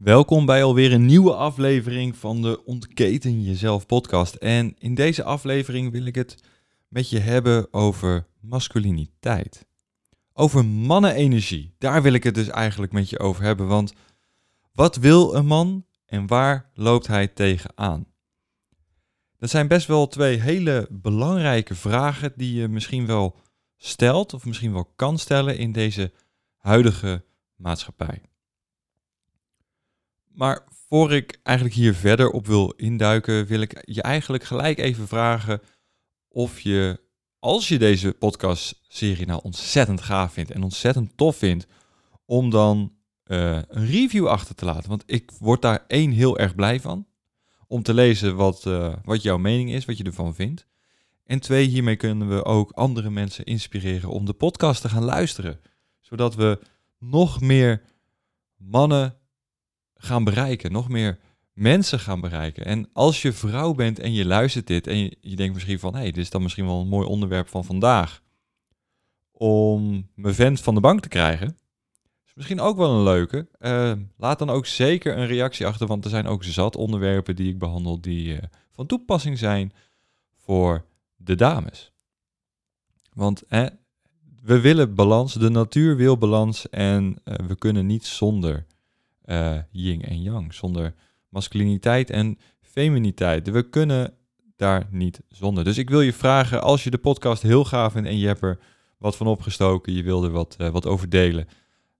Welkom bij alweer een nieuwe aflevering van de Ontketen Jezelf podcast. En in deze aflevering wil ik het met je hebben over masculiniteit. Over mannenenergie. Daar wil ik het dus eigenlijk met je over hebben. Want wat wil een man en waar loopt hij tegenaan? Dat zijn best wel twee hele belangrijke vragen die je misschien wel stelt of misschien wel kan stellen in deze huidige maatschappij. Maar voor ik eigenlijk hier verder op wil induiken, wil ik je eigenlijk gelijk even vragen of je, als je deze podcast-serie nou ontzettend gaaf vindt en ontzettend tof vindt, om dan uh, een review achter te laten. Want ik word daar één heel erg blij van. Om te lezen wat, uh, wat jouw mening is, wat je ervan vindt. En twee, hiermee kunnen we ook andere mensen inspireren om de podcast te gaan luisteren. Zodat we nog meer mannen gaan bereiken, nog meer mensen gaan bereiken. En als je vrouw bent en je luistert dit en je, denkt misschien van, hé, hey, dit is dan misschien wel een mooi onderwerp van vandaag, om mijn vent van de bank te krijgen, is misschien ook wel een leuke. Uh, laat dan ook zeker een reactie achter, want er zijn ook zat onderwerpen die ik behandel die uh, van toepassing zijn voor de dames. Want we willen balans, de natuur wil balans en uh, we kunnen niet zonder uh, yin en yang, zonder masculiniteit en feminiteit. We kunnen daar niet zonder. Dus ik wil je vragen, als je de podcast heel gaaf vindt en je hebt er wat van opgestoken, je wil er wat, uh, wat over delen,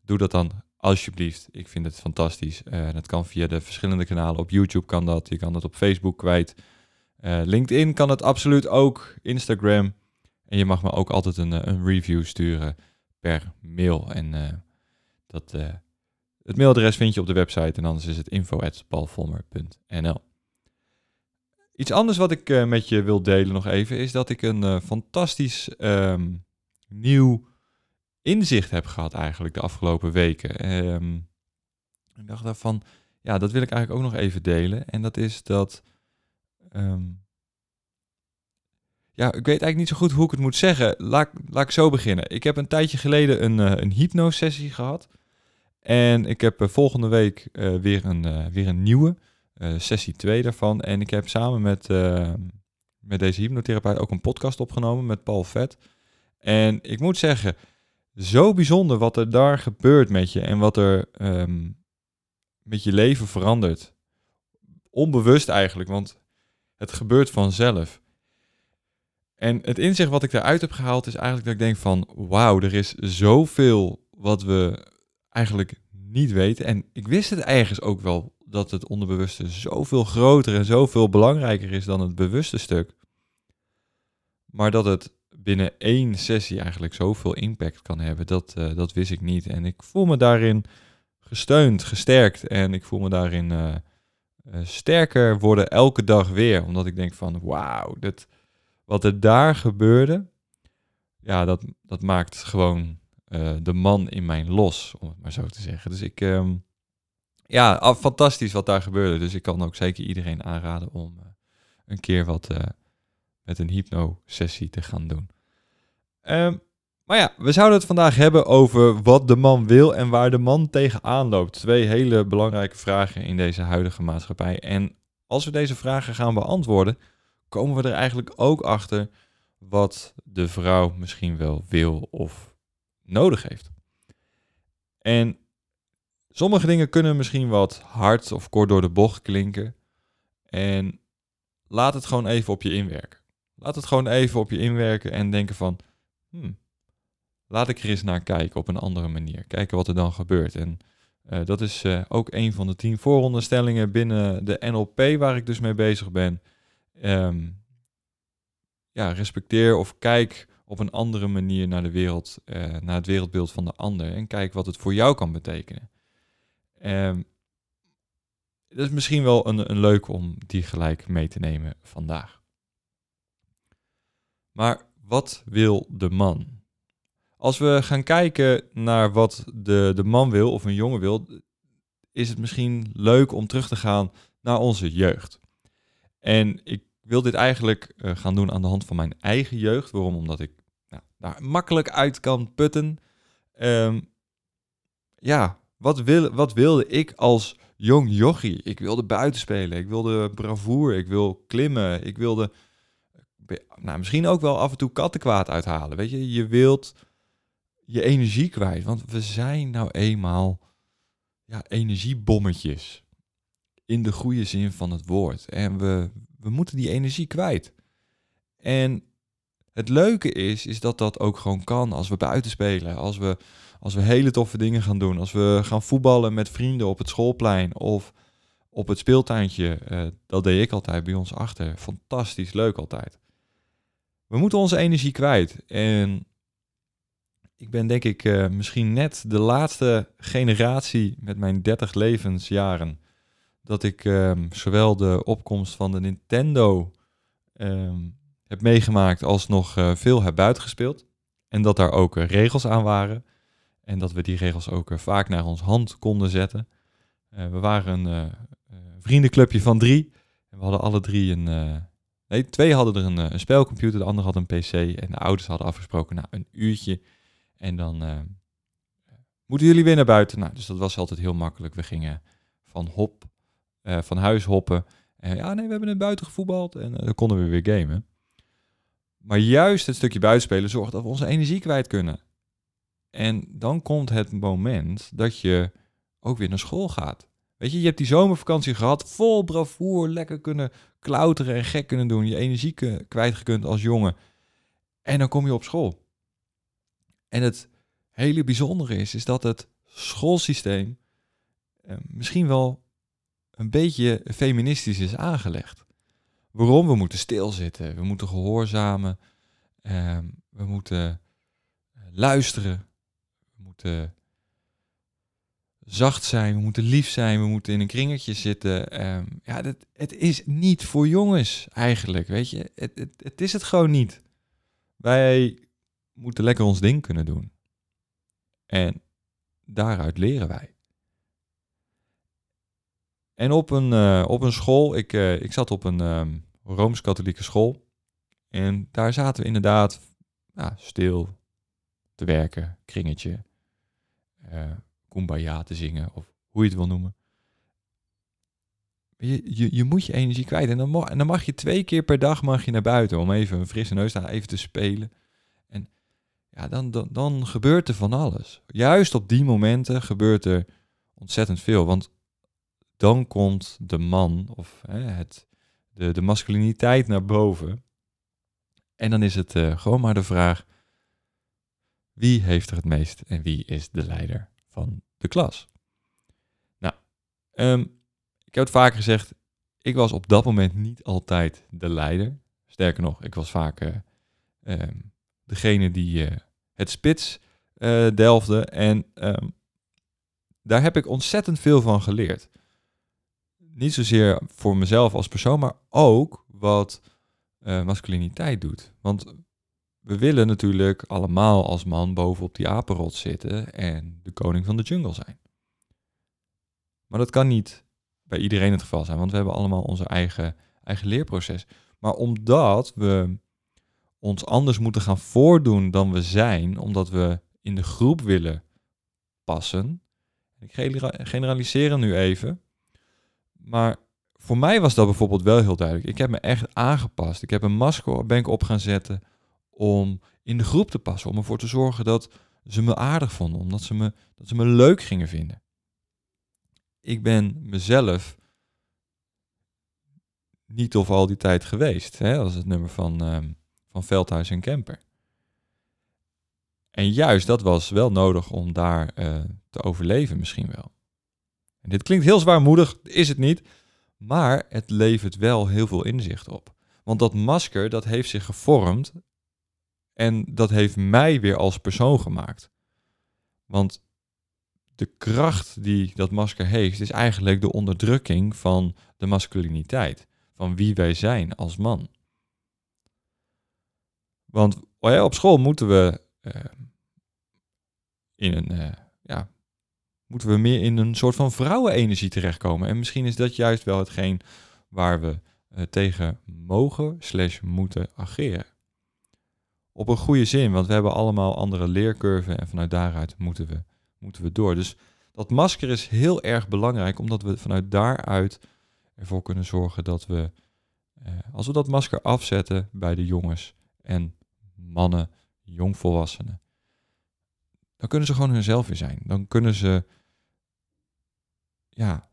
doe dat dan alsjeblieft. Ik vind het fantastisch. Uh, dat kan via de verschillende kanalen. Op YouTube kan dat, je kan het op Facebook kwijt. LinkedIn kan het absoluut ook, Instagram. En je mag me ook altijd een, een review sturen per mail. En dat het mailadres vind je op de website en anders is het info.paulvolmer.nl. Iets anders wat ik uh, met je wil delen nog even is dat ik een uh, fantastisch um, nieuw inzicht heb gehad eigenlijk de afgelopen weken. Um, ik dacht daarvan, ja, dat wil ik eigenlijk ook nog even delen. En dat is dat, um, ja, ik weet eigenlijk niet zo goed hoe ik het moet zeggen. Laat, laat ik zo beginnen. Ik heb een tijdje geleden een, uh, een hypnosessie gehad. En ik heb uh, volgende week uh, weer, een, uh, weer een nieuwe, sessie 2 daarvan. En ik heb samen met, met deze hypnotherapeut ook een podcast opgenomen met Paul Vet. En ik moet zeggen, zo bijzonder wat er daar gebeurt met je en wat er um, met je leven verandert. Onbewust eigenlijk, want het gebeurt vanzelf. En het inzicht wat ik daaruit heb gehaald is eigenlijk dat ik denk van, wauw, er is zoveel wat we eigenlijk niet weten. En ik wist het ergens ook wel dat het onderbewuste zoveel groter en zoveel belangrijker is dan het bewuste stuk. Maar dat het binnen één sessie eigenlijk zoveel impact kan hebben, dat, uh, dat wist ik niet. En ik voel me daarin gesteund, gesterkt en ik voel me daarin uh, uh, sterker worden elke dag weer. Omdat ik denk van wauw, wat er daar gebeurde, ja, dat, dat maakt gewoon uh, de man in mijn los, om het maar zo te zeggen. Dus ik, um, ja, fantastisch wat daar gebeurde. Dus ik kan ook zeker iedereen aanraden om uh, een keer wat uh, met een hypno-sessie te gaan doen. Um, maar ja, we zouden het vandaag hebben over wat de man wil en waar de man tegenaan loopt. Twee hele belangrijke vragen in deze huidige maatschappij. En als we deze vragen gaan beantwoorden, komen we er eigenlijk ook achter wat de vrouw misschien wel wil of nodig heeft. En sommige dingen kunnen misschien wat hard of kort door de bocht klinken. En laat het gewoon even op je inwerken. Laat het gewoon even op je inwerken en denken van, hmm, laat ik er eens naar kijken op een andere manier. Kijken wat er dan gebeurt. En uh, dat is uh, ook een van de tien vooronderstellingen binnen de NLP waar ik dus mee bezig ben. Um, ja, respecteer of kijk op een andere manier naar de wereld, uh, naar het wereldbeeld van de ander en kijk wat het voor jou kan betekenen. Um, dat is misschien wel een, een leuke om die gelijk mee te nemen vandaag. Maar wat wil de man? Als we gaan kijken naar wat de, de man wil of een jongen wil, is het misschien leuk om terug te gaan naar onze jeugd. En ik wil dit eigenlijk uh, gaan doen aan de hand van mijn eigen jeugd. Waarom? Omdat ik makkelijk uit kan putten. Um, ja, wat, wil, wat wilde ik als jong jochie? Ik wilde buiten spelen, ik wilde bravoer, ik wil klimmen, ik wilde nou, misschien ook wel af en toe kattenkwaad uithalen. Weet je, je wilt je energie kwijt. Want we zijn nou eenmaal ja, energiebommetjes. In de goede zin van het woord. En we, we moeten die energie kwijt. En het leuke is, is dat dat ook gewoon kan als we buiten spelen. Als we, als we hele toffe dingen gaan doen. Als we gaan voetballen met vrienden op het schoolplein of op het speeltuintje. Uh, dat deed ik altijd bij ons achter. Fantastisch leuk altijd. We moeten onze energie kwijt. En ik ben denk ik uh, misschien net de laatste generatie met mijn 30 levensjaren. Dat ik um, zowel de opkomst van de Nintendo um, heb meegemaakt als nog uh, veel heb buitengespeeld. En dat daar ook uh, regels aan waren. En dat we die regels ook vaak naar ons hand konden zetten. we waren een vriendenclubje van drie. En we hadden alle drie een... nee, twee hadden er een, een spelcomputer, de ander had een pc. En de ouders hadden afgesproken, nou, een uurtje en dan moeten jullie weer naar buiten. Nou, dus dat was altijd heel makkelijk. We gingen van hop, van huis hoppen. En ja, nee, we hebben net buiten gevoetbald. En dan konden we weer gamen. Maar juist het stukje buitenspelen zorgt dat we onze energie kwijt kunnen. En dan komt het moment dat je ook weer naar school gaat. Weet je, je hebt die zomervakantie gehad, vol bravoer, lekker kunnen klauteren en gek kunnen doen, je energie kwijtgekund als jongen. En dan kom je op school. En het hele bijzondere is, is dat het schoolsysteem eh, misschien wel een beetje feministisch is aangelegd. Waarom? We moeten stilzitten, we moeten gehoorzamen, eh, we moeten eh, luisteren, we moeten zacht zijn, we moeten lief zijn, we moeten in een kringetje zitten. Um, ja, dat, het is niet voor jongens eigenlijk, weet je. Het, het, het is het gewoon niet. Wij moeten lekker ons ding kunnen doen. En daaruit leren wij. En op een, uh, op een school, ik, uh, ik zat op een um, Rooms-Katholieke school. En daar zaten we inderdaad nou, stil te werken, kringetje, uh, kumbaya te zingen, of hoe je het wil noemen. Je, je, je moet je energie kwijt. En dan, en dan mag je twee keer per dag mag je naar buiten om even een frisse neus te even te spelen ja, dan, dan, dan gebeurt er van alles. Juist op die momenten gebeurt er ontzettend veel. Want dan komt de man of hè, het, de, de masculiniteit naar boven. En dan is het uh, gewoon maar de vraag: wie heeft er het meest en wie is de leider van de klas? Nou, um, ik heb het vaker gezegd. Ik was op dat moment niet altijd de leider. Sterker nog, ik was vaak uh, um, degene die uh, het spits delfde. En um, daar heb ik ontzettend veel van geleerd. Niet zozeer voor mezelf als persoon, maar ook wat uh, masculiniteit doet. Want we willen natuurlijk allemaal als man bovenop die apenrot zitten en de koning van de jungle zijn. Maar dat kan niet bij iedereen het geval zijn, want we hebben allemaal onze eigen, eigen leerproces. Maar omdat we ons anders moeten gaan voordoen dan we zijn, omdat we in de groep willen passen. Ik generaliseer nu even. Maar voor mij was dat bijvoorbeeld wel heel duidelijk. Ik heb me echt aangepast. Ik heb een maskerbank op gaan zetten om in de groep te passen. Om ervoor te zorgen dat ze me aardig vonden. Omdat ze me, dat ze me leuk gingen vinden. ik ben mezelf niet of al die tijd geweest. Hè? Dat is het nummer van, ehm, van Veldhuis en Kemper. En juist dat was wel nodig om daar eh, te overleven misschien wel. En dit klinkt heel zwaarmoedig, is het niet. Maar het levert wel heel veel inzicht op. Want dat masker, dat heeft zich gevormd. En dat heeft mij weer als persoon gemaakt. Want de kracht die dat masker heeft, is eigenlijk de onderdrukking van de masculiniteit. Van wie wij zijn als man. Want oh op school moeten we uh, in een, uh, ja, moeten we meer in een soort van vrouwenenergie terechtkomen. En misschien is dat juist wel hetgeen waar we uh, tegen mogen slash moeten ageren. Op een goede zin, want we hebben allemaal andere leercurven en vanuit daaruit moeten we, moeten we door. Dus dat masker is heel erg belangrijk, omdat we vanuit daaruit ervoor kunnen zorgen dat we, uh, als we dat masker afzetten bij de jongens en mannen, jongvolwassenen, dan kunnen ze gewoon hunzelf weer zijn. Dan kunnen ze ja,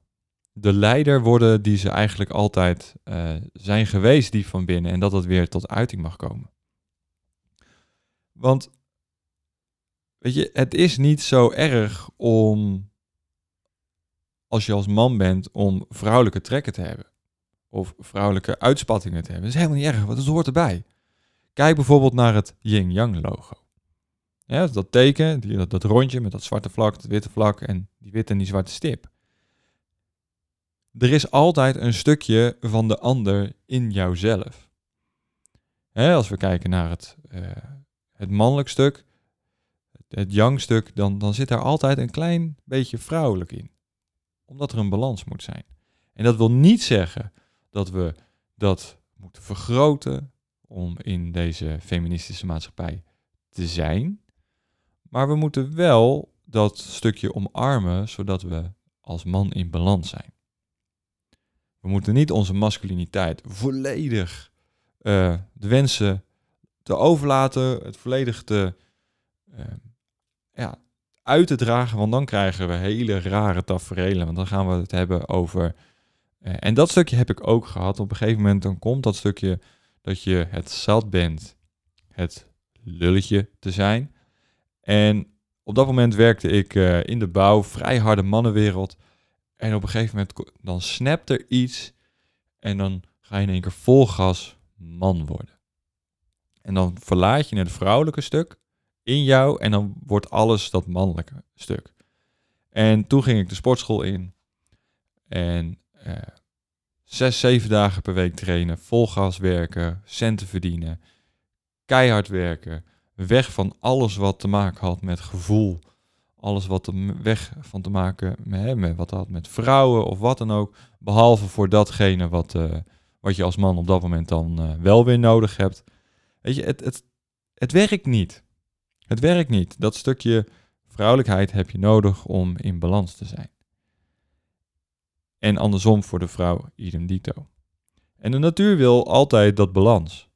de leider worden die ze eigenlijk altijd uh, zijn geweest, die van binnen. En dat dat weer tot uiting mag komen. Want, weet je, het is niet zo erg om, als je als man bent, om vrouwelijke trekken te hebben. Of vrouwelijke uitspattingen te hebben. Dat is helemaal niet erg, want het hoort erbij. Kijk bijvoorbeeld naar het yin-yang logo. Ja, dat teken, die, dat, dat rondje met dat zwarte vlak, het witte vlak en die witte en die zwarte stip. Er is altijd een stukje van de ander in jouzelf. Hè, als we kijken naar het, uh, het mannelijk stuk, het yang stuk, dan, dan zit daar altijd een klein beetje vrouwelijk in. Omdat er een balans moet zijn. En dat wil niet zeggen dat we dat moeten vergroten om in deze feministische maatschappij te zijn. Maar we moeten wel dat stukje omarmen, zodat we als man in balans zijn. We moeten niet onze masculiniteit volledig uh, de wensen te overlaten, het volledig te uh, ja, uit te dragen, want dan krijgen we hele rare tafereelen. Want dan gaan we het hebben over. Uh, en dat stukje heb ik ook gehad. Op een gegeven moment dan komt dat stukje dat je het zat bent, het lulletje te zijn. En op dat moment werkte ik in de bouw, vrij harde mannenwereld. En op een gegeven moment dan snapt er iets en dan ga je in één keer vol gas man worden. En dan verlaat je het vrouwelijke stuk in jou en dan wordt alles dat mannelijke stuk. En toen ging ik de sportschool in en eh, zes, zeven dagen per week trainen, vol gas werken, centen verdienen, keihard werken, weg van alles wat te maken had met gevoel alles wat er weg van te maken met, met wat had met vrouwen of wat dan ook. Behalve voor datgene wat, uh, wat je als man op dat moment dan uh, wel weer nodig hebt. Weet je, het, het, het werkt niet. Het werkt niet. Dat stukje vrouwelijkheid heb je nodig om in balans te zijn. En andersom voor de vrouw, idem dito. En de natuur wil altijd dat balans.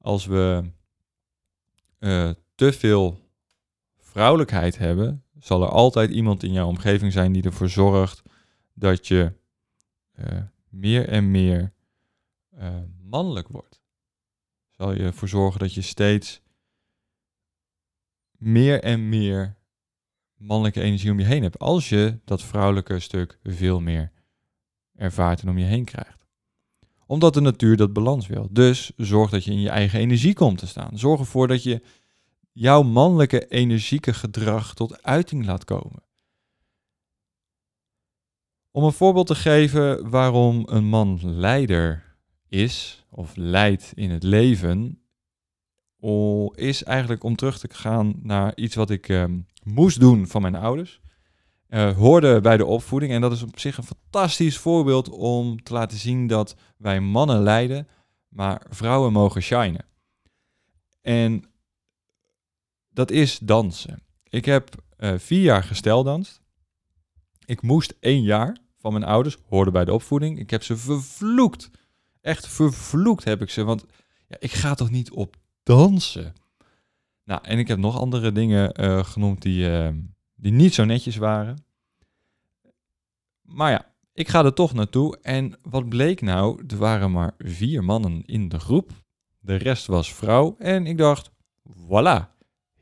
Als we uh, te veel vrouwelijkheid hebben, zal er altijd iemand in jouw omgeving zijn die ervoor zorgt dat je uh, meer en meer uh, mannelijk wordt. Zal je ervoor zorgen dat je steeds meer en meer mannelijke energie om je heen hebt. Als je dat vrouwelijke stuk veel meer ervaart en om je heen krijgt. Omdat de natuur dat balans wil. Dus zorg dat je in je eigen energie komt te staan. Zorg ervoor dat je jouw mannelijke energieke gedrag tot uiting laat komen. Om een voorbeeld te geven waarom een man leider is of leidt in het leven, is eigenlijk om terug te gaan naar iets wat ik uh, moest doen van mijn ouders. Uh, hoorde bij de opvoeding en dat is op zich een fantastisch voorbeeld om te laten zien dat wij mannen leiden, maar vrouwen mogen shinen. En dat is dansen. Ik heb uh, vier jaar gesteldanst. Ik moest één jaar van mijn ouders, hoorde bij de opvoeding. Ik heb ze vervloekt. Echt vervloekt heb ik ze, want ja, ik ga toch niet op dansen? Nou, en ik heb nog andere dingen uh, genoemd die, uh, die niet zo netjes waren. Maar ja, ik ga er toch naartoe. En wat bleek nou? Er waren maar vier mannen in de groep. De rest was vrouw. En ik dacht, voilà,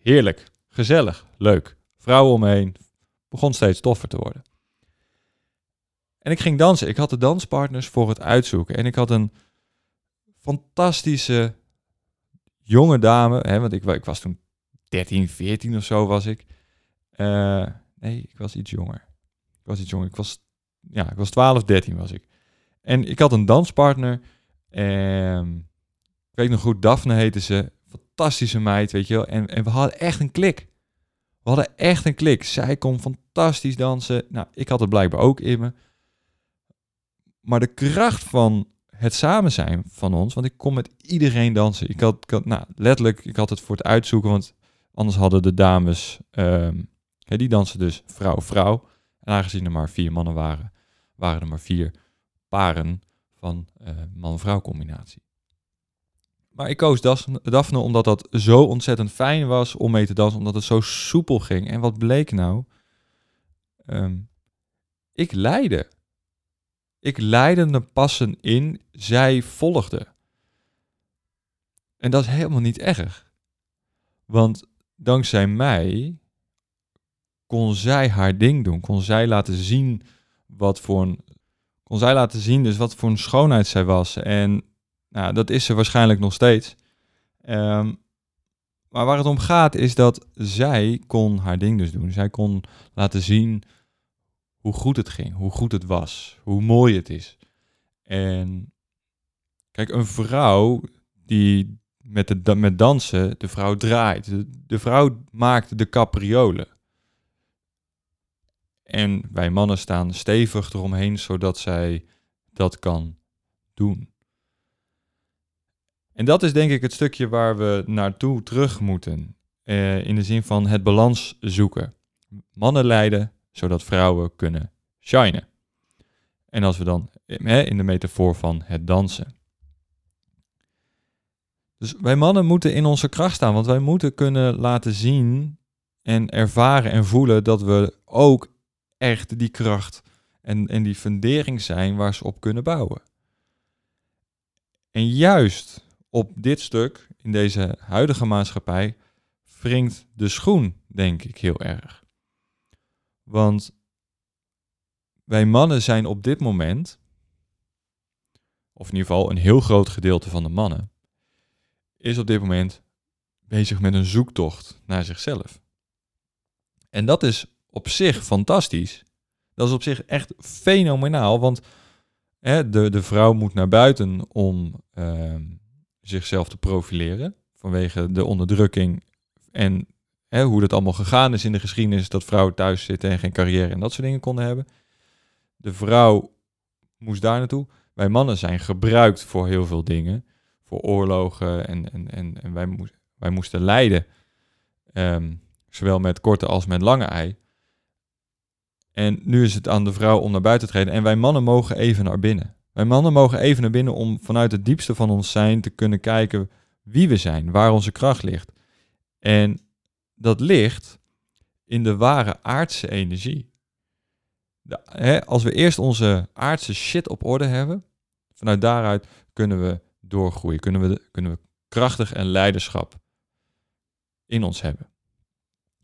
heerlijk, gezellig, leuk. Vrouwen omheen. Begon steeds toffer te worden. En ik ging dansen. Ik had de danspartners voor het uitzoeken. En ik had een fantastische jonge dame. Hè, want ik, ik was toen 13, 14 of zo was ik. Uh, nee, ik was iets jonger. Ik was iets jonger. Ik was, ja, ik was 12, 13 was ik. En ik had een danspartner. En ik weet nog goed, Daphne heette ze. Fantastische meid, weet je wel. En, en we hadden echt een klik. We hadden echt een klik. Zij kon fantastisch dansen. Nou, ik had het blijkbaar ook in me. Maar de kracht van het samen zijn van ons, want ik kon met iedereen dansen. Ik had, nou, letterlijk, ik had het voor het uitzoeken, want anders hadden de dames, um, die dansen dus vrouw-vrouw. En aangezien er maar vier mannen waren, waren er maar vier paren van uh, man-vrouw combinatie. Maar ik koos Daphne omdat dat zo ontzettend fijn was om mee te dansen, omdat het zo soepel ging. En wat bleek nou? Um, ik leidde. Ik leidde de passen in, zij volgde. En dat is helemaal niet erg. Want dankzij mij kon zij haar ding doen. Kon zij laten zien wat voor een. Kon zij laten zien dus wat voor een schoonheid zij was. En nou, dat is ze waarschijnlijk nog steeds. Um, maar waar het om gaat is dat zij kon haar ding dus doen. Zij kon laten zien hoe goed het ging, hoe goed het was, hoe mooi het is. En kijk, een vrouw die met, de, met dansen, de vrouw draait. De, de vrouw maakt de capriolen. En wij mannen staan stevig eromheen, zodat zij dat kan doen. En dat is denk ik het stukje waar we naartoe terug moeten. Eh, in de zin van het balans zoeken. Mannen leiden, zodat vrouwen kunnen shinen. En als we dan in de metafoor van het dansen. Dus wij mannen moeten in onze kracht staan, want wij moeten kunnen laten zien en ervaren en voelen dat we ook echt die kracht en, en die fundering zijn waar ze op kunnen bouwen. En juist op dit stuk, in deze huidige maatschappij, wringt de schoen, denk ik, heel erg. Want wij mannen zijn op dit moment, of in ieder geval een heel groot gedeelte van de mannen, is op dit moment bezig met een zoektocht naar zichzelf. En dat is op zich fantastisch. Dat is op zich echt fenomenaal, want hè, de, de vrouw moet naar buiten om ehm, zichzelf te profileren vanwege de onderdrukking en hè, hoe dat allemaal gegaan is in de geschiedenis, dat vrouwen thuis zitten en geen carrière en dat soort dingen konden hebben. De vrouw moest daar naartoe. Wij mannen zijn gebruikt voor heel veel dingen, voor oorlogen en, en, en, en wij, wij moesten lijden, um, zowel met korte als met lange ei. En nu is het aan de vrouw om naar buiten te treden en wij mannen mogen even naar binnen. Wij mannen mogen even naar binnen om vanuit het diepste van ons zijn te kunnen kijken wie we zijn, waar onze kracht ligt. En dat ligt in de ware aardse energie. Hè, als we eerst onze aardse shit op orde hebben, vanuit daaruit kunnen we doorgroeien, kunnen we, kunnen we krachtig en leiderschap in ons hebben.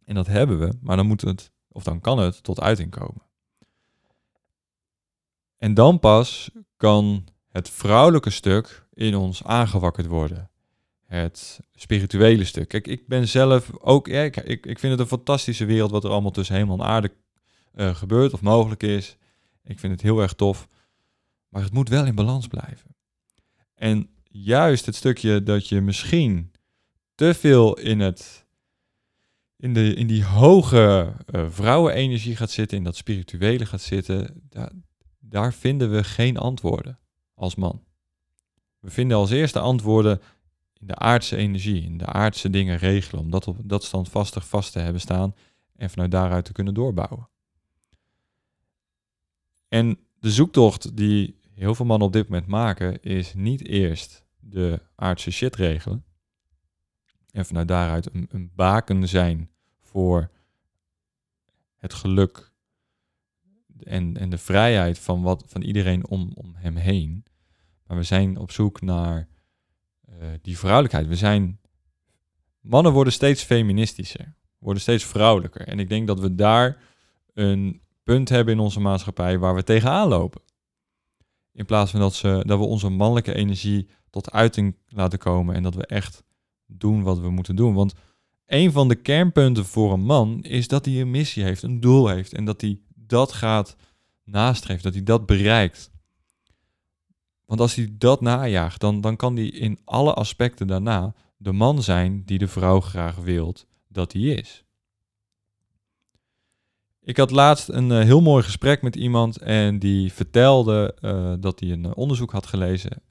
En dat hebben we, maar dan moet het, of dan kan het tot uiting komen. En dan pas kan het vrouwelijke stuk in ons aangewakkerd worden. Het spirituele stuk. Kijk, ik ben zelf ook, ja, ik, ik, vind het een fantastische wereld wat er allemaal tussen hemel en aarde uh, gebeurt of mogelijk is. Ik vind het heel erg tof. Maar het moet wel in balans blijven. En juist het stukje dat je misschien te veel in, het, in, de, in die hoge uh, vrouwenenergie gaat zitten, in dat spirituele gaat zitten, daar, daar vinden we geen antwoorden als man. We vinden als eerste antwoorden in de aardse energie, in de aardse dingen regelen, om dat op dat standvastig vast te hebben staan en vanuit daaruit te kunnen doorbouwen. En de zoektocht die heel veel mannen op dit moment maken, is niet eerst de aardse shit regelen en vanuit daaruit een, een baken zijn voor het geluk en, en de vrijheid van, wat, van iedereen om, om hem heen. Maar we zijn op zoek naar uh, die vrouwelijkheid. We zijn, mannen worden steeds feministischer, worden steeds vrouwelijker. En ik denk dat we daar een punt hebben in onze maatschappij waar we tegenaan lopen. In plaats van dat, ze, dat we onze mannelijke energie tot uiting laten komen en dat we echt doen wat we moeten doen. Want een van de kernpunten voor een man is dat hij een missie heeft, een doel heeft en dat hij dat gaat nastreven, dat hij dat bereikt. Want als hij dat najaagt, dan, dan kan hij in alle aspecten daarna de man zijn die de vrouw graag wilt dat hij is. Ik had laatst een uh, heel mooi gesprek met iemand en die vertelde uh, dat hij een uh, onderzoek had gelezen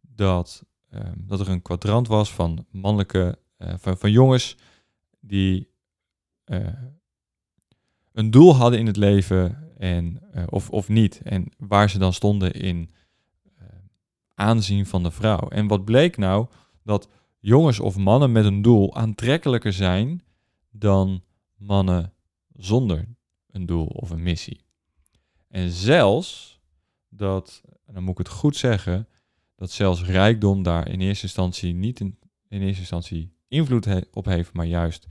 dat, ehm, dat er een kwadrant was van mannelijke, van, van jongens die een doel hadden in het leven en, of, of niet. En waar ze dan stonden in aanzien van de vrouw. En wat bleek nou? Dat jongens of mannen met een doel aantrekkelijker zijn dan mannen zonder een doel of een missie. En zelfs dat, en dan moet ik het goed zeggen, dat zelfs rijkdom daar in eerste instantie niet in, in eerste instantie invloed op heeft, maar juist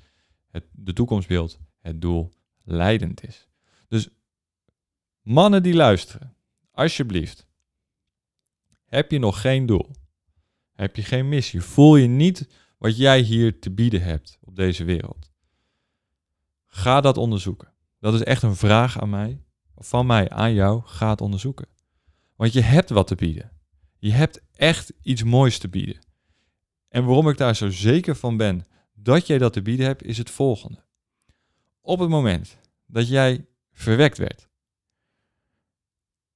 het, de toekomstbeeld, het doel, leidend is. Dus mannen die luisteren, alsjeblieft, heb je nog geen doel? Heb je geen missie? Voel je niet wat jij hier te bieden hebt op deze wereld? Ga dat onderzoeken. Dat is echt een vraag aan mij, van mij aan jou. Ga het onderzoeken. Want je hebt wat te bieden. Je hebt echt iets moois te bieden. En waarom ik daar zo zeker van ben dat jij dat te bieden hebt, is het volgende. Op het moment dat jij verwekt werd,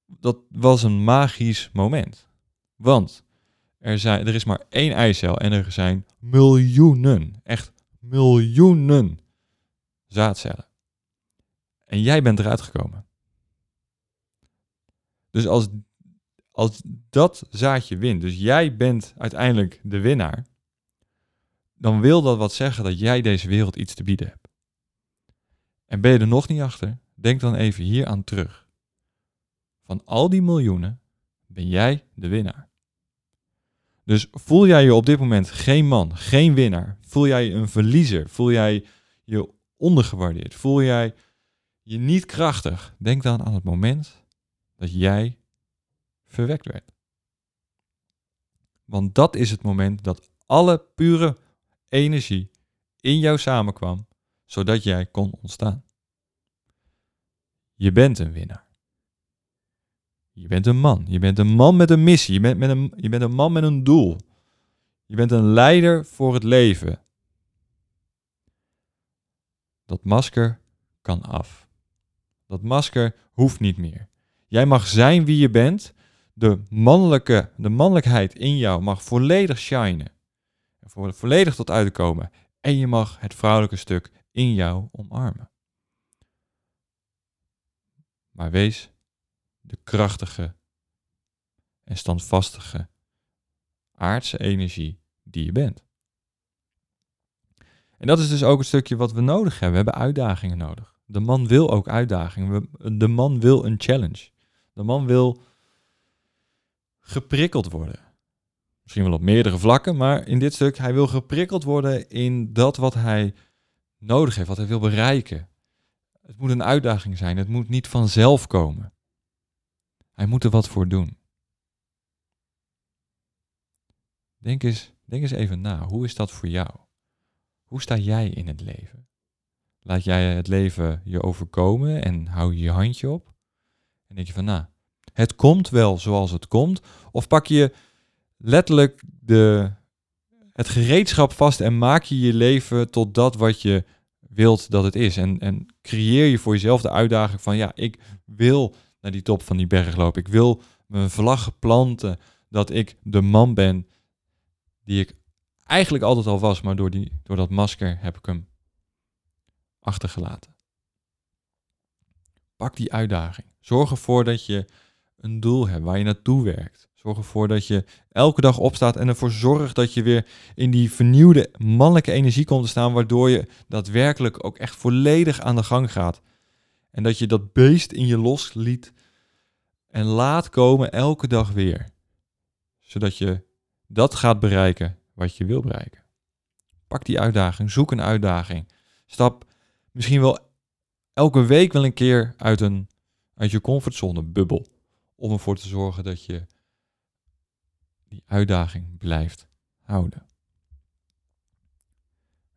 dat was een magisch moment. Want er, zijn, er is maar één eicel en er zijn miljoenen, echt miljoenen zaadcellen. En jij bent eruit gekomen. Dus als, als dat zaadje wint, dus jij bent uiteindelijk de winnaar, dan wil dat wat zeggen dat jij deze wereld iets te bieden hebt. En ben je er nog niet achter? Denk dan even hier aan terug. Van al die miljoenen ben jij de winnaar. Dus voel jij je op dit moment geen man, geen winnaar? Voel jij je een verliezer? Voel jij je ondergewaardeerd? Voel jij je niet krachtig? Denk dan aan het moment dat jij verwekt werd. Want dat is het moment dat alle pure energie in jou samenkwam, zodat jij kon ontstaan. Je bent een winnaar. Je bent een man. Je bent een man met een missie. Je bent, met een, je bent een man met een doel. Je bent een leider voor het leven. Dat masker kan af. Dat masker hoeft niet meer. Jij mag zijn wie je bent. De, mannelijke, de mannelijkheid in jou mag volledig shinen. Volledig tot uitkomen. En je mag het vrouwelijke stuk in jou omarmen. Maar wees de krachtige en standvastige aardse energie die je bent. En dat is dus ook een stukje wat we nodig hebben. We hebben uitdagingen nodig. De man wil ook uitdagingen. De man wil een challenge. De man wil geprikkeld worden. Misschien wel op meerdere vlakken, maar in dit stuk, hij wil geprikkeld worden in dat wat hij nodig heeft, wat hij wil bereiken. Het moet een uitdaging zijn, het moet niet vanzelf komen. Hij moet er wat voor doen. Denk eens, denk eens even na, hoe is dat voor jou? Hoe sta jij in het leven? Laat jij het leven je overkomen en hou je je handje op? En denk je van, nou, het komt wel zoals het komt? Of pak je letterlijk de, het gereedschap vast en maak je je leven tot dat wat je wilt dat het is? En, en creëer je voor jezelf de uitdaging van, ja, ik wil naar die top van die berg lopen. Ik wil mijn vlag planten dat ik de man ben die ik eigenlijk altijd al was, maar door, die, door dat masker heb ik hem achtergelaten. Pak die uitdaging. Zorg ervoor dat je een doel hebt waar je naartoe werkt. Zorg ervoor dat je elke dag opstaat en ervoor zorgt dat je weer in die vernieuwde mannelijke energie komt te staan, waardoor je daadwerkelijk ook echt volledig aan de gang gaat. En dat je dat beest in je losliet en laat komen elke dag weer. Zodat je dat gaat bereiken wat je wil bereiken. Pak die uitdaging, zoek een uitdaging. Stap misschien wel elke week wel een keer uit, een, uit je comfortzone bubbel. Om ervoor te zorgen dat je die uitdaging blijft houden.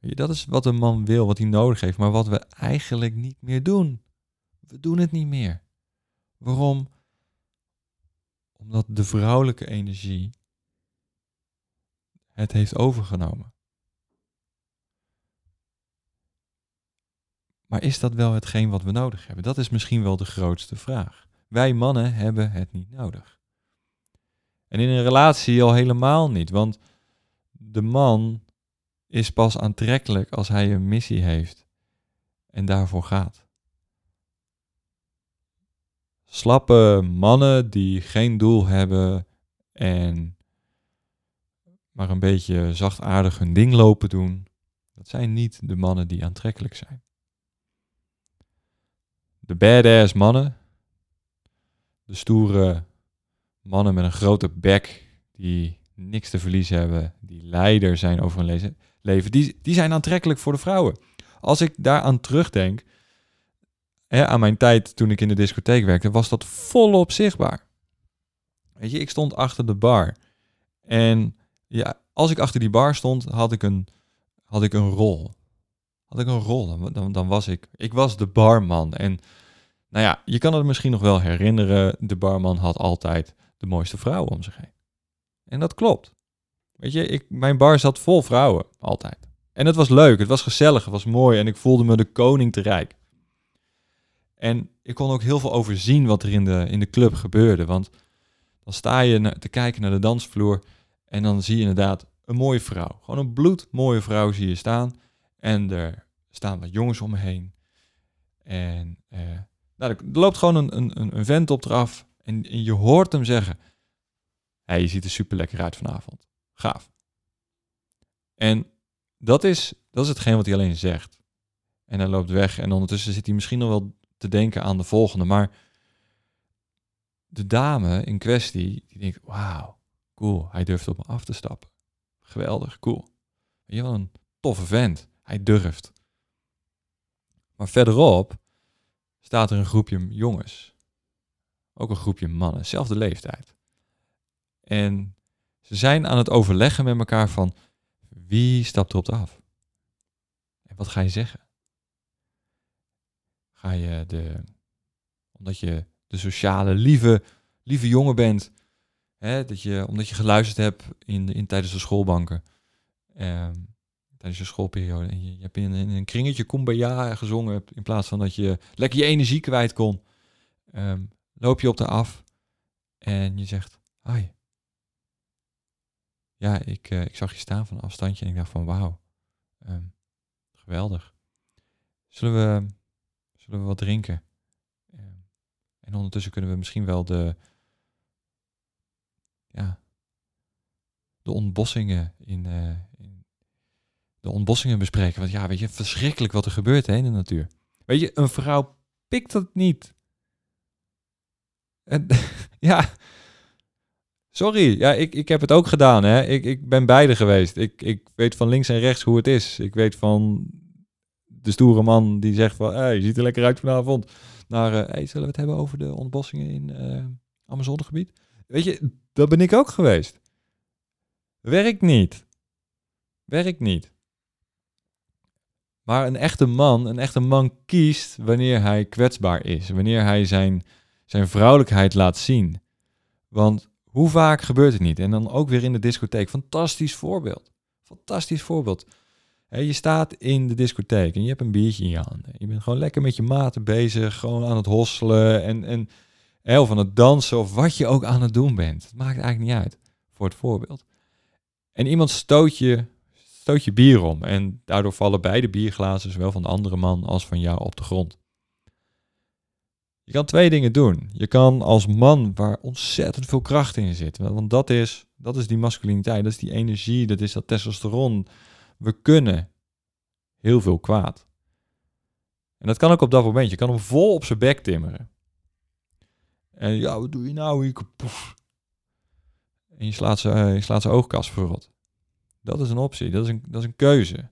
Dat is wat een man wil, wat hij nodig heeft, maar wat we eigenlijk niet meer doen. We doen het niet meer. Waarom? Omdat de vrouwelijke energie het heeft overgenomen. Maar is dat wel hetgeen wat we nodig hebben? Dat is misschien wel de grootste vraag. Wij mannen hebben het niet nodig. En in een relatie al helemaal niet, want de man is pas aantrekkelijk als hij een missie heeft en daarvoor gaat. Slappe mannen die geen doel hebben en maar een beetje zachtaardig hun ding lopen doen, dat zijn niet de mannen die aantrekkelijk zijn. De badass mannen, de stoere mannen met een grote bek die niks te verliezen hebben, die leider zijn over hun leven, die, die zijn aantrekkelijk voor de vrouwen. Als ik daaraan terugdenk, hè, aan mijn tijd toen ik in de discotheek werkte, was dat volop zichtbaar. Weet je, ik stond achter de bar. En ja, als ik achter die bar stond, had ik een, had ik een rol. Had ik een rol, dan, dan, dan was ik, ik was de barman. En nou ja, je kan het misschien nog wel herinneren, de barman had altijd de mooiste vrouwen om zich heen. En dat klopt. Weet je, ik, mijn bar zat vol vrouwen, altijd. En het was leuk, het was gezellig, het was mooi en ik voelde me de koning te rijk. En ik kon ook heel veel overzien wat er in de, in de club gebeurde. Want dan sta je te kijken naar de dansvloer en dan zie je inderdaad een mooie vrouw. Gewoon een bloedmooie vrouw zie je staan. En er staan wat jongens om heen. En eh, nou, er loopt gewoon een, een, een vent op eraf. En, je hoort hem zeggen: hey, je ziet er super lekker uit vanavond. Gaaf. En dat is, dat is hetgeen wat hij alleen zegt. En hij loopt weg en ondertussen zit hij misschien nog wel te denken aan de volgende. Maar de dame in kwestie, die denkt, wauw, cool, hij durft op me af te stappen. Geweldig, cool. Je een toffe vent. Hij durft. Maar verderop staat er een groepje jongens. Ook een groepje mannen, zelfde leeftijd. En ze zijn aan het overleggen met elkaar van wie stapt erop af? En wat ga je zeggen? Ga je de, omdat je de sociale, lieve, lieve jongen bent, hè, dat je, omdat je geluisterd hebt in, in, tijdens de schoolbanken, eh, tijdens je schoolperiode, en je, hebt in, een kringetje kumbaya gezongen in plaats van dat je lekker je energie kwijt kon, eh, loop je op de af en je zegt, hi, ja, ik, uh, ik zag je staan van een afstandje en ik dacht van wauw, um, geweldig. Zullen we, zullen we wat drinken? Um, en ondertussen kunnen we misschien wel de, ja, de ontbossingen in, uh, in de ontbossingen bespreken. Want ja, weet je, verschrikkelijk wat er gebeurt hè, in de natuur. Weet je, een vrouw pikt dat niet. Ja, Sorry, ja, ik, ik heb het ook gedaan. Hè. Ik, ik ben beide geweest. Ik, ik weet van links en rechts hoe het is. Ik weet van de stoere man die zegt van... Hey, je ziet er lekker uit vanavond. Naar, uh, hey, zullen we het hebben over de ontbossingen in uh, Amazonegebied? Weet je, dat ben ik ook geweest. Werkt niet. Werkt niet. Maar een echte man, een echte man kiest wanneer hij kwetsbaar is. Wanneer hij zijn, zijn vrouwelijkheid laat zien. Want hoe vaak gebeurt het niet? En dan ook weer in de discotheek. Fantastisch voorbeeld. Fantastisch voorbeeld. je staat in de discotheek en je hebt een biertje in je handen. Je bent gewoon lekker met je maten bezig, gewoon aan het hosselen en, en of aan het dansen of wat je ook aan het doen bent. Het maakt eigenlijk niet uit, voor het voorbeeld. En iemand stoot je, stoot je bier om en daardoor vallen beide bierglazen, zowel van de andere man als van jou, op de grond. Je kan twee dingen doen. Je kan als man waar ontzettend veel kracht in zit. Want dat is, dat is die masculiniteit, dat is die energie, dat is dat testosteron. We kunnen heel veel kwaad. En dat kan ook op dat moment. Je kan hem vol op zijn bek timmeren. En ja, wat doe je nou? Ik. En je slaat zijn, slaat zijn oogkas verrot. Dat is een optie. Dat is een, dat is een keuze.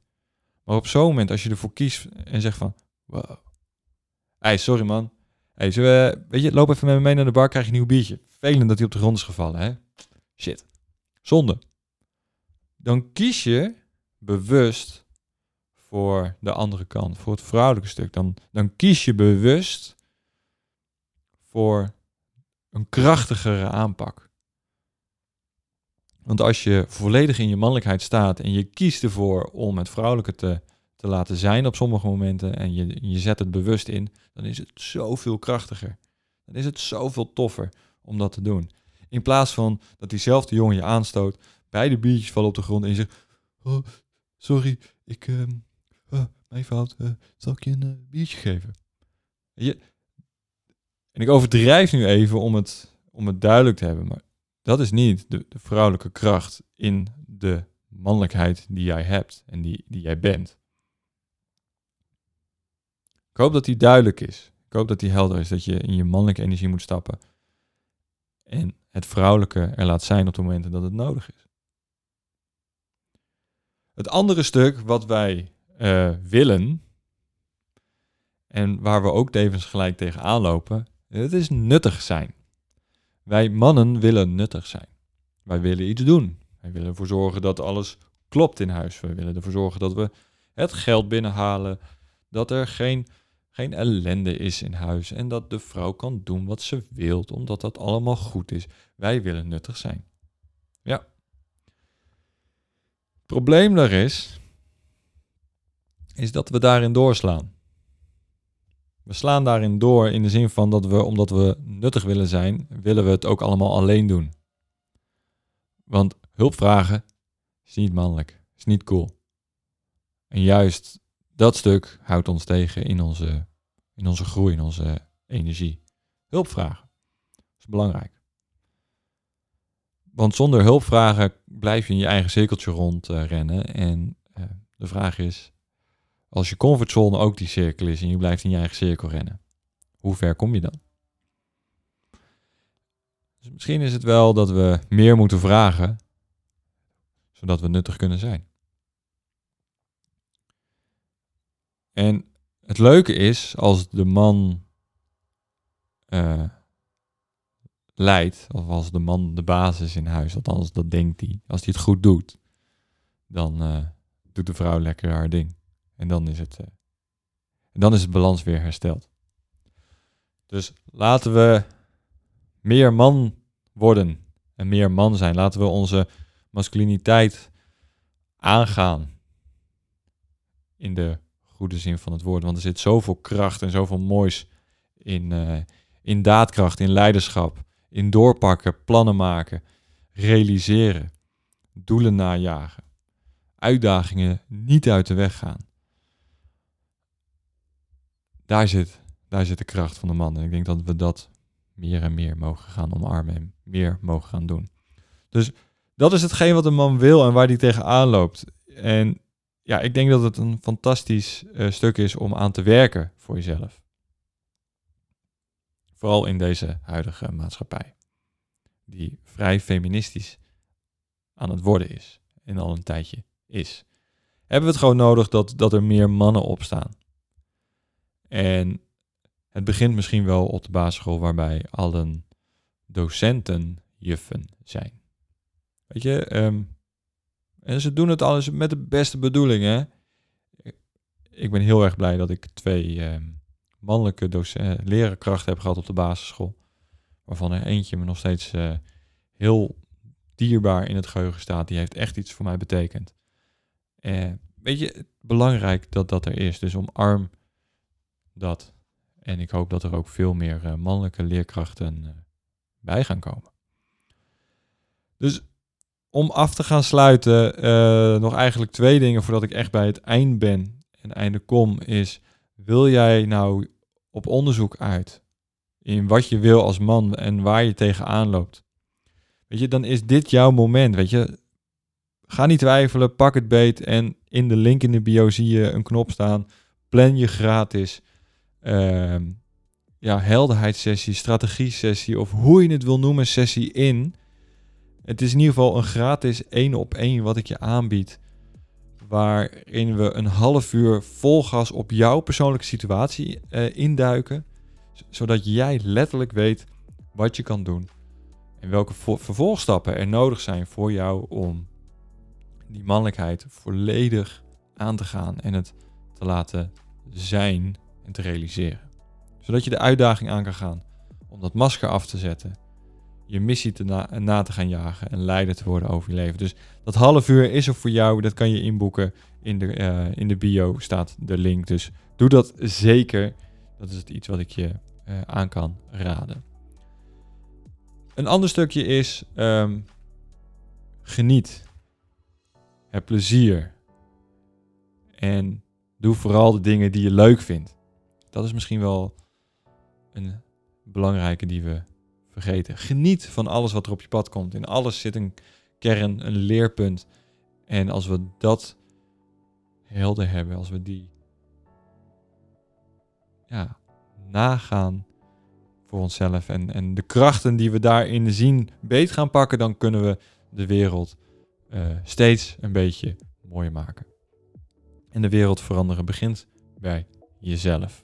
Maar op zo'n moment, als je ervoor kiest en zegt van... Wow. Hey, sorry man. Hey, we, weet je, loop even met me mee naar de bar, krijg je een nieuw biertje. Vervelend dat hij op de grond is gevallen, hè? Shit. Zonde. Dan kies je bewust voor de andere kant, voor het vrouwelijke stuk. Dan, dan kies je bewust voor een krachtigere aanpak. Want als je volledig in je mannelijkheid staat en je kiest ervoor om het vrouwelijke te, te laten zijn op sommige momenten en je, je zet het bewust in, dan is het zoveel krachtiger. Dan is het zoveel toffer om dat te doen. In plaats van dat diezelfde jongen je aanstoot, beide biertjes vallen op de grond en je zegt, oh, sorry, ik, uh, mijn fout, uh, zal ik je een uh, biertje geven? Je, en ik overdrijf nu even om het, om het duidelijk te hebben, maar dat is niet de, de vrouwelijke kracht in de mannelijkheid die jij hebt en die, die jij bent. Ik hoop dat die duidelijk is. Ik hoop dat die helder is, dat je in je mannelijke energie moet stappen. En het vrouwelijke er laat zijn op de momenten dat het nodig is. Het andere stuk wat wij uh, willen, en waar we ook tevens gelijk tegenaan lopen, het is nuttig zijn. Wij mannen willen nuttig zijn. Wij willen iets doen. Wij willen ervoor zorgen dat alles klopt in huis. Wij willen ervoor zorgen dat we het geld binnenhalen. Dat er geen, geen ellende is in huis. En dat de vrouw kan doen wat ze wilt, omdat dat allemaal goed is. Wij willen nuttig zijn. Ja. Het probleem daar is, is dat we daarin doorslaan. We slaan daarin door in de zin van dat we, omdat we nuttig willen zijn, willen we het ook allemaal alleen doen. Want hulp vragen is niet mannelijk, is niet cool. En juist dat stuk houdt ons tegen in onze, in onze groei, in onze energie. Hulp vragen is belangrijk. Want zonder hulp vragen blijf je in je eigen cirkeltje rondrennen. Uh, en uh, de vraag is, als je comfortzone ook die cirkel is en je blijft in je eigen cirkel rennen, hoe ver kom je dan? Dus misschien is het wel dat we meer moeten vragen, zodat we nuttig kunnen zijn. En het leuke is, als de man uh, leidt, of als de man de basis in huis, althans dat denkt hij, als hij het goed doet, dan uh, doet de vrouw lekker haar ding. En dan is het, uh, dan is het balans weer hersteld. Dus laten we meer man worden en meer man zijn. Laten we onze masculiniteit aangaan. In de goede zin van het woord. Want er zit zoveel kracht en zoveel moois in, uh, in daadkracht, in leiderschap, in doorpakken, plannen maken, realiseren, doelen najagen, uitdagingen niet uit de weg gaan daar zit, daar zit de kracht van de man. En ik denk dat we dat meer en meer mogen gaan omarmen en meer mogen gaan doen. Dus dat is hetgeen wat een man wil en waar hij tegenaan loopt. En ja, ik denk dat het een fantastisch uh, stuk is om aan te werken voor jezelf. Vooral in deze huidige maatschappij, die vrij feministisch aan het worden is en al een tijdje is. Hebben we het gewoon nodig dat, dat er meer mannen opstaan. En het begint misschien wel op de basisschool waarbij allen docenten juffen zijn. Weet je, um, en ze doen het alles met de beste bedoelingen. Ik ben heel erg blij dat ik twee um, mannelijke docenten, eh, heb gehad op de basisschool. Waarvan er eentje me nog steeds uh, heel dierbaar in het geheugen staat. Die heeft echt iets voor mij betekend. Uh, weet je, belangrijk dat dat er is. Dus omarm dat. En ik hoop dat er ook veel meer mannelijke leerkrachten bij gaan komen. Dus om af te gaan sluiten, uh, nog eigenlijk twee dingen voordat ik echt bij het eind ben en einde kom, is wil jij nou op onderzoek uit in wat je wil als man en waar je tegenaan loopt? Weet je, dan is dit jouw moment, weet je. Ga niet twijfelen, pak het beet en in de link in de bio zie je een knop staan. Plan je gratis ehm, ja, helderheidssessie, strategie-sessie of hoe je het wil noemen, sessie in. Het is in ieder geval een gratis één op één wat ik je aanbied. Waarin we een half uur vol gas op jouw persoonlijke situatie uh, induiken. Zodat jij letterlijk weet wat je kan doen. En welke vervolgstappen er nodig zijn voor jou om die mannelijkheid volledig aan te gaan en het te laten zijn en te realiseren. Zodat je de uitdaging aan kan gaan om dat masker af te zetten, je missie te na, te gaan jagen en leider te worden over je leven. Dus dat half uur is er voor jou, dat kan je inboeken. In de, uh, in de bio staat de link, dus doe dat zeker. Dat is het iets wat ik je uh, aan kan raden. Een ander stukje is um, geniet. Heb plezier. En doe vooral de dingen die je leuk vindt. Dat is misschien wel een belangrijke die we vergeten. Geniet van alles wat er op je pad komt. In alles zit een kern, een leerpunt. En als we dat helder hebben, als we die ja, nagaan voor onszelf en, en de krachten die we daarin zien beet gaan pakken, dan kunnen we de wereld uh, steeds een beetje mooier maken. En de wereld veranderen begint bij jezelf.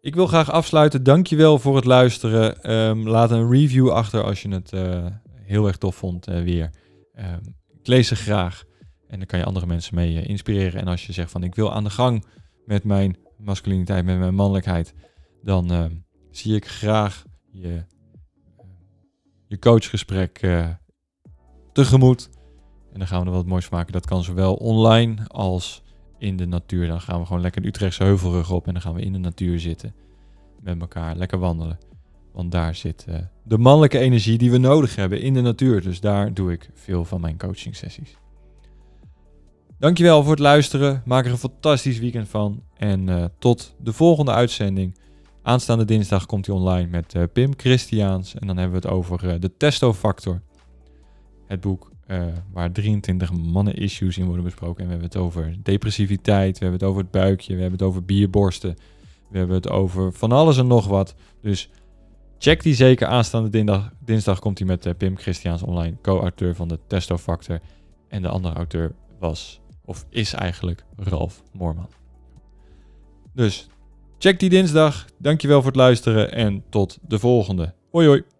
Ik wil graag afsluiten. Dankjewel voor het luisteren. Um, laat een review achter als je het uh, heel erg tof vond uh, weer. Um, ik lees ze graag. En dan kan je andere mensen mee inspireren. En als je zegt van ik wil aan de gang met mijn masculiniteit, met mijn mannelijkheid dan uh, zie ik graag je, je coachgesprek tegemoet. En dan gaan we er wat moois maken. Dat kan zowel online als in de natuur. Dan gaan we gewoon lekker de Utrechtse heuvelrug op en dan gaan we in de natuur zitten. Met elkaar, lekker wandelen. Want daar zit uh, de mannelijke energie die we nodig hebben in de natuur. Dus daar doe ik veel van mijn coaching sessies. Dankjewel voor het luisteren. Maak er een fantastisch weekend van. En uh, tot de volgende uitzending. Aanstaande dinsdag komt hij online met uh, Pim Christiaans. En dan hebben we het over de testofactor. Het boek uh, waar 23 mannen-issues in worden besproken. En we hebben het over depressiviteit, we hebben het over het buikje, we hebben het over bierborsten. We hebben het over van alles en nog wat. Dus check die zeker. Aanstaande dinsdag, dinsdag komt hij met Pim Christiaans online, co-auteur van de testofactor. En de andere auteur was, of is eigenlijk, Ralf Moorman. Dus Check die dinsdag. Dankjewel voor het luisteren en tot de volgende. Hoi hoi.